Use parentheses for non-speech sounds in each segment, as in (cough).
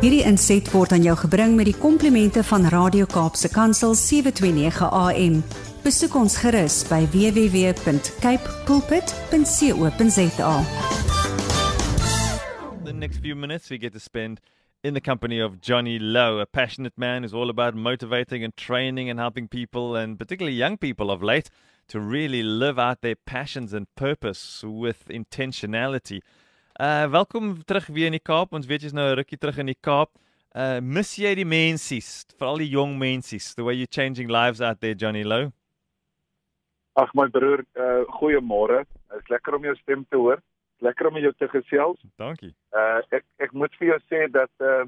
Hierdie inset word aan jou gebring met die komplimente van Radio Kaapse Kansel 729 AM. Besoek ons gerus by www.cape pulpit.co.za. The next few minutes we get to spend in the company of Johnny Lowe, a passionate man who's all about motivating and training and helping people, and particularly young people of late, to really live out their passions and purpose with intentionality. Uh welkom terug weer in die Kaap. Ons weet jy's nou 'n rukkie terug in die Kaap. Uh mis jy die mensies, veral die jong mensies, the way you're changing lives out there Johnny Lowe? Ag my broer, uh goeiemôre. Dit is lekker om jou stem te hoor. Lekker om jou te gesels. Dankie. Uh ek ek moet vir jou sê dat uh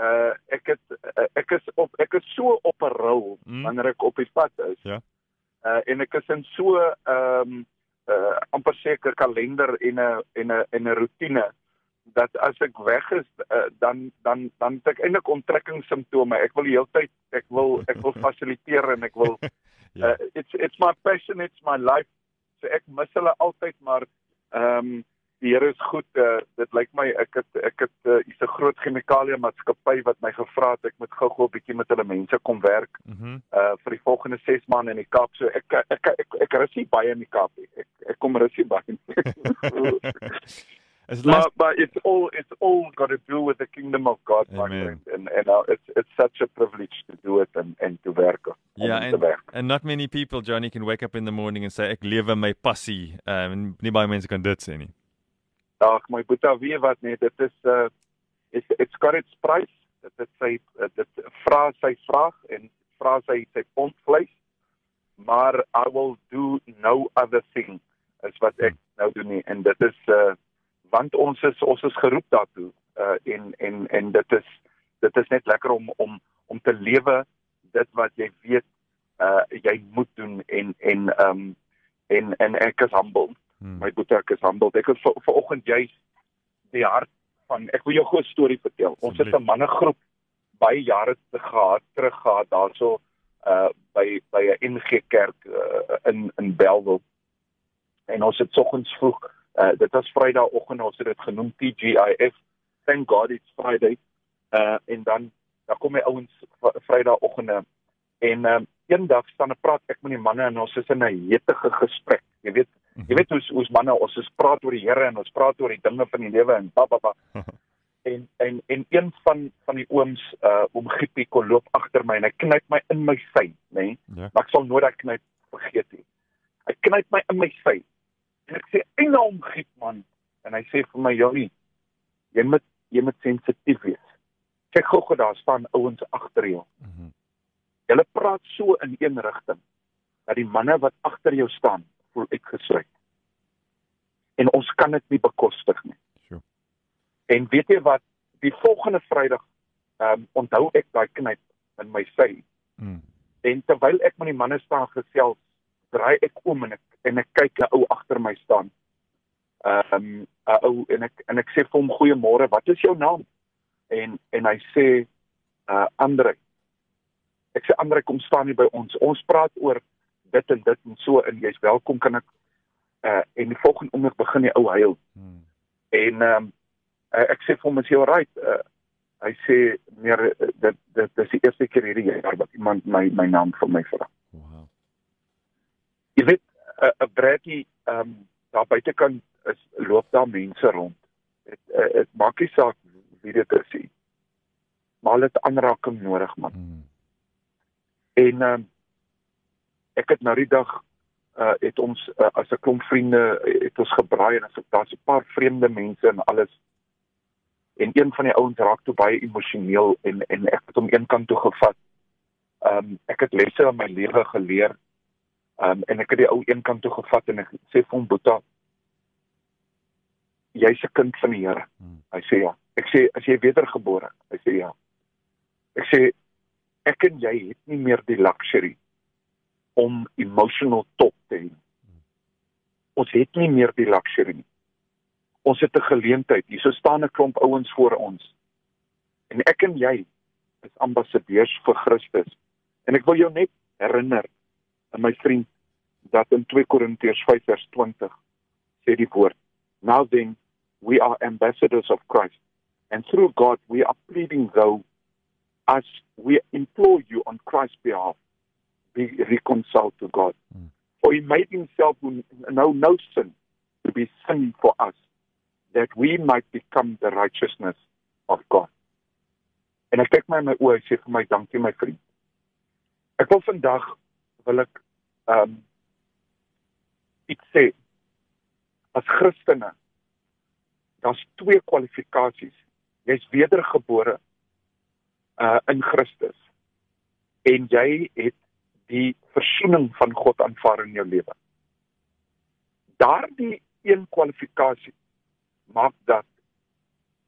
uh ek het uh, ek is op ek is so op 'n rol Mm. wanneer ek op die pad is. Ja. Uh en ek is in so ehm um, uh amper seker kalender en 'n en 'n en 'n rotine dat as ek weg is uh, dan dan dan het ek eintlik onttrekkingssimptome. Ek wil die hele tyd ek wil ek wil (laughs) fasiliteer en ek wil (laughs) Ja. uh, it's it's my passion, it's my life. So ek mis hulle altyd maar ehm um, die Here is goed. Uh, dit lyk my ek het ek het uh, hier's 'n groot chemikalie maatskappy wat my gevra het ek moet gou-gou 'n bietjie met hulle mense kom werk Mhm. uh vir die volgende 6 maande in die Kaap. So ek ek ek ek, ek rus nie baie in die Kaap nie. Ek ek kom rus nie baie. (laughs) Is maar last but it's all it's all got to do with the kingdom of God, my Amen. friend. And and uh, it's it's such a privilege to do it and and to Ja, te and, werk. and not many people Johnny can wake up in the morning and say ek lewe my passie. Um, nie baie mense kan dit sê nie. Ag my boetie, weet wat nee, dit is uh it's it's got its price. Dit is sy dit vra sy vraag en vra sy sy pond vleis. Maar I will do no other thing as wat ek nou doen nie en dit is uh want ons is ons is geroep daartoe uh en en en dit is dit is net lekker om om om te lewe dit wat jy weet uh jy moet doen en en um en en ek is humble Hmm. my boetie ek is humble. Ek het ver- vanoggend juis die hart van ek wil jou gou 'n storie vertel. Ons het. 'n mannegroep baie jare te gehad, terug gehad daarso uh by by 'n NG Kerk uh, in in Bellville. En ons het soggens vroeg uh dit was Vrydagoggend ons het dit genoem TGIF. Thank God it's Friday. Uh en dan dan kom my ouens v- Vrydagoggende en um, eendag staan ek praat ek met die manne en ons is in 'n hetige gesprek. Jy weet Jy weet hoe's hoe's manne ons is praat oor die Here en ons praat oor die dinge van die lewe en ba ba ba. (laughs) en en en een van van die ooms uh oom Giepie kon loop agter my en hy knyp my in my sy, nê? Nee? Ja. Maar ek sal nooit daai knyp vergeet nie. Hy knyp my in my sy. En ek sê eina om Giep man en hy sê vir my Johnny, jy moet jy moet sensitief wees. Kyk gou-gou daar staan ouens agter jou. Mhm. Hulle praat so in een rigting dat die manne wat agter jou staan voel uitgesluit. En ons kan dit nie bekostig nie. Sure. En weet jy wat, die volgende Vrydag ehm um, onthou ek daai knyp in my sy Mm. en terwyl ek met die manne staan gesels, draai ek om en ek en ek kyk 'n ou agter my staan. Ehm um, 'n ou en ek en ek sê vir hom goeiemôre, wat is jou naam? En en hy sê uh Andre. Ek sê Andre kom staan hier by ons. Ons praat oor dit en dit en so en jy's welkom kan ek uh en die volgende oomblik begin die ou huil. Mm. En ehm um, uh, ek sê vir hom is jy alright? Uh, hy sê meer uh, dit dit dis die eerste keer hierdie jaar wat iemand my my naam vir my vra. Wow. Jy weet 'n 'n brekkie ehm um, daar buitekant is loop daar mense rond. Dit uh, dit maak nie saak wie dit is nie. Maar hulle het aanraking nodig man. Mm. En ehm um, ek het nou die dag uh het ons uh, as 'n klomp vriende uh, het ons gebraai en as ek daar's 'n paar vreemde mense en alles en een van die ouens raak toe baie emosioneel en en ek het hom eenkant toe gevat. Ehm um, ek het lesse in my lewe geleer. Ehm um, en ek het die ou eenkant toe gevat en ek sê vir hom Boeta jy's 'n kind van die Here. Hmm. Hy sê ja. Ek sê as jy wedergebore. Hy sê ja. Ek sê ek en jy het nie meer die luxury om emotional top te hê. Ons het nie meer die luxury nie. Ons het 'n geleentheid. Hier staan 'n klomp ouens voor ons. En ek en jy is ambassadeurs vir Christus. En ek wil jou net herinner, en my vriend, dat in 2 Korintiërs 5:20 sê die woord: Now then, we are ambassadors of Christ. And through God, we are pleading, though, as we implore you on Christ's behalf, be reconciled to God. Mm. For he made himself who know no sin to be sin for us, that we might become the righteousness of God. En ek kyk my in my oë sê vir my dankie my vriend. Ek wil vandag wil ek ehm um, iets sê as Christene. Daar's twee kwalifikasies. Jy's wedergebore uh in Christus en jy het die versoening van God aanvaar in jou lewe. Daardie een kwalifikasie maak dat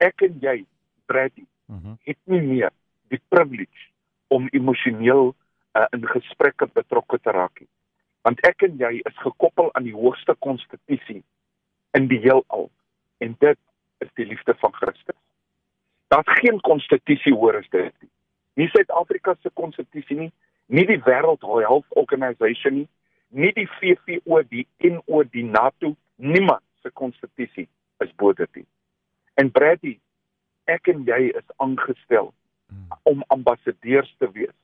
ek en jy Brady mm -hmm. het nie meer die privilege om emosioneel uh, in gesprekke betrokke te raak nie. Want ek en jy is gekoppel aan die hoogste konstitusie in die heelal en dit is die liefde van Christus. Daar's geen konstitusie hoër as dit nie. Nie Suid-Afrika se konstitusie nie, nie die World Health Organization nie, nie die VVO, die NO, die NATO, niemand se konstitusie is bo dit nie. En Brady, ek en jy is aangestel hmm. om ambassadeurs te wees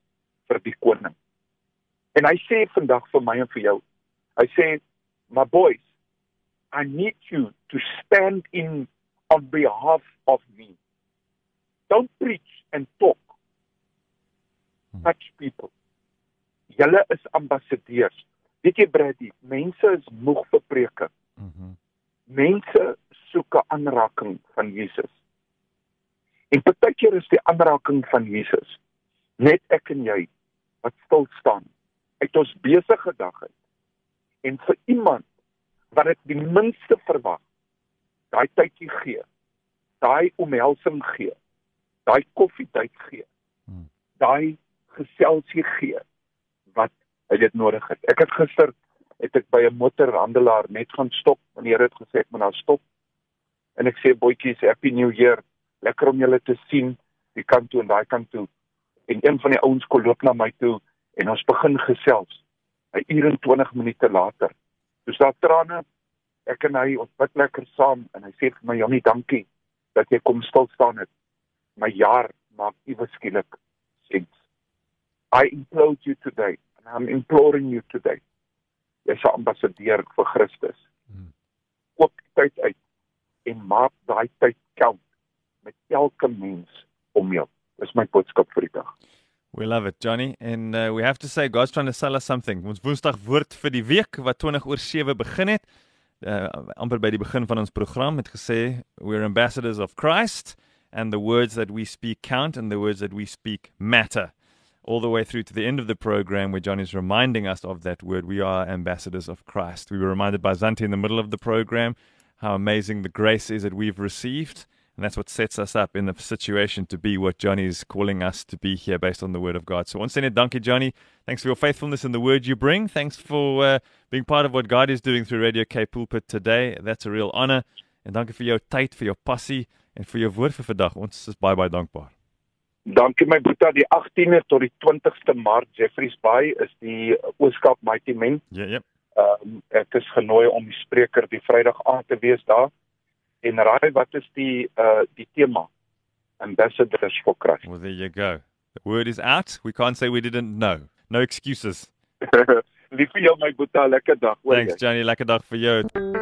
vir die koning. En hy sê vandag vir my en vir jou. Hy sê, "My boys, I need you to stand in on behalf of me. Don't preach and talk. Hmm. Touch people. Julle is ambassadeurs. Weet jy Brady, mense is moeg vir preke. Mhm. Mm mense soek 'n aanraking van Jesus. En partykeer is die aanraking van Jesus net ek en jy wat stil staan uit ons besige dag uit. En vir iemand wat dit die minste verwag, daai tydjie gee, daai omhelsing gee, daai koffietyd gee, hmm. daai geselsie gee hy dit nodig het. Ek het gister het ek by 'n motorhandelaar net gaan stop en die Here het gesê ek moet daar stop. En ek sê boetjies, happy new year. Lekker om julle te sien, die kant toe en daai kant toe. En een van die ouens kom loop na my toe en ons begin gesels. 'n uur en 20 minute later. Dis daar trane. Ek en hy ons bid lekker saam en hy sê vir my Jannie, dankie dat jy kom stil staan het. My jaar maak iewes skielik sense. I implore you today and I'm imploring you today. Jy's 'n ambassadeur vir Christus. Hmm. Koop tyd uit en maak daai tyd count met elke mens om jou. Dis my boodskap vir die dag. We love it, Johnny. And uh, we have to say God's trying to sell us something. Ons Woensdag woord vir die week wat 20 oor 7 begin het. Uh, amper by die begin van ons program het gesê we're ambassadors of Christ and the words that we speak count and the words that we speak matter. All the way through to the end of the program where John is reminding us of that word. We are ambassadors of Christ. We were reminded by Zanti in the middle of the program how amazing the grace is that we've received. And that's what sets us up in the situation to be what Johnny is calling us to be here based on the word of God. So once again, donkey Johnny, thanks for your faithfulness in the word you bring. Thanks for uh, being part of what God is doing through Radio K Pulpit today. That's a real honor. and En dankie vir jou tyd, vir jou passie en vir jou woord vir vandag. Ons is baie baie dankbaar. Dankie my boetie, die 18de tot die 20ste Maart Jeffreys Bay is die Ooskaap Mighty Men. Ja, ja. Ehm um, ek is genooi om die spreker die Vrydag aand te wees daar. En raai wat is die uh die tema? Ambassadors for Christ. Well there you go. The word is out. We can't say we didn't know. No excuses. (laughs) Liefie jou my boetie, lekker dag. Thanks Johnny, lekker dag vir jou.